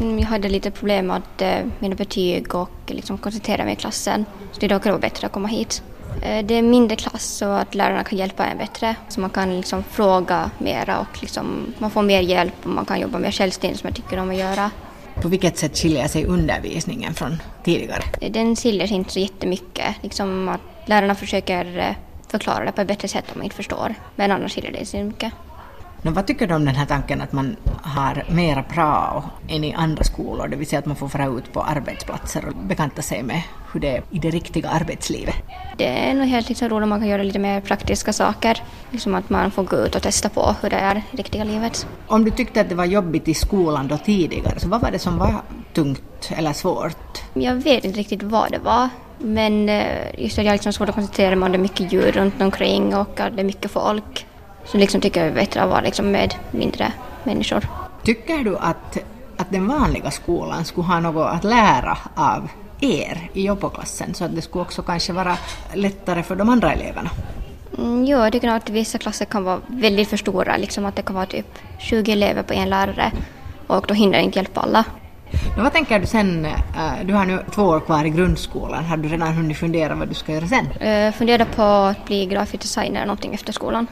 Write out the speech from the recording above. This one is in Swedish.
Mm, Jag hade lite problem med eh, mina betyg och liksom koncentrera mig i klassen. Så det är då kan vara bättre att komma hit. Eh, Det är mindre klass så att lärarna kan hjälpa en bättre. Så man kan liksom fråga mera och liksom, man får mer hjälp och man kan jobba mer självständigt som jag tycker om att göra. På vilket sätt skiljer sig undervisningen från tidigare? Eh, Den skiljer sig inte så jättemycket. Liksom att lärarna försöker förklara det på ett bättre sätt om man inte förstår. Men annars skiljer det sig mycket. Men vad tycker du om den här tanken att man har mera prao än i andra skolor, det vill säga att man får fara ut på arbetsplatser och bekanta sig med hur det är i det riktiga arbetslivet? Det är nog helt liksom roligt om man kan göra lite mer praktiska saker. Liksom att man får gå ut och testa på hur det är i riktiga livet. Om du tyckte att det var jobbigt i skolan då tidigare, så vad var det som var tungt eller svårt? Jag vet inte riktigt vad det var. Men eh, just att jag liksom svårt att koncentrera mig om det är mycket djur runt omkring och det är mycket folk. Så liksom tycker jag det är bättre att vara liksom med mindre människor. Tycker du att, att den vanliga skolan skulle ha något att lära av er i jobboklassen så att det skulle också kanske vara lättare för de andra eleverna? Mm, jo, jag tycker nog att vissa klasser kan vara väldigt för stora. Liksom att det kan vara typ 20 elever på en lärare och då hinner inte hjälpa alla. Men vad tänker du sen? eh, Du har nu två år kvar i grundskolan. Har du redan hunnit fundera vad du ska göra sen? Jag funderar på att bli grafisk designer någonting efter skolan.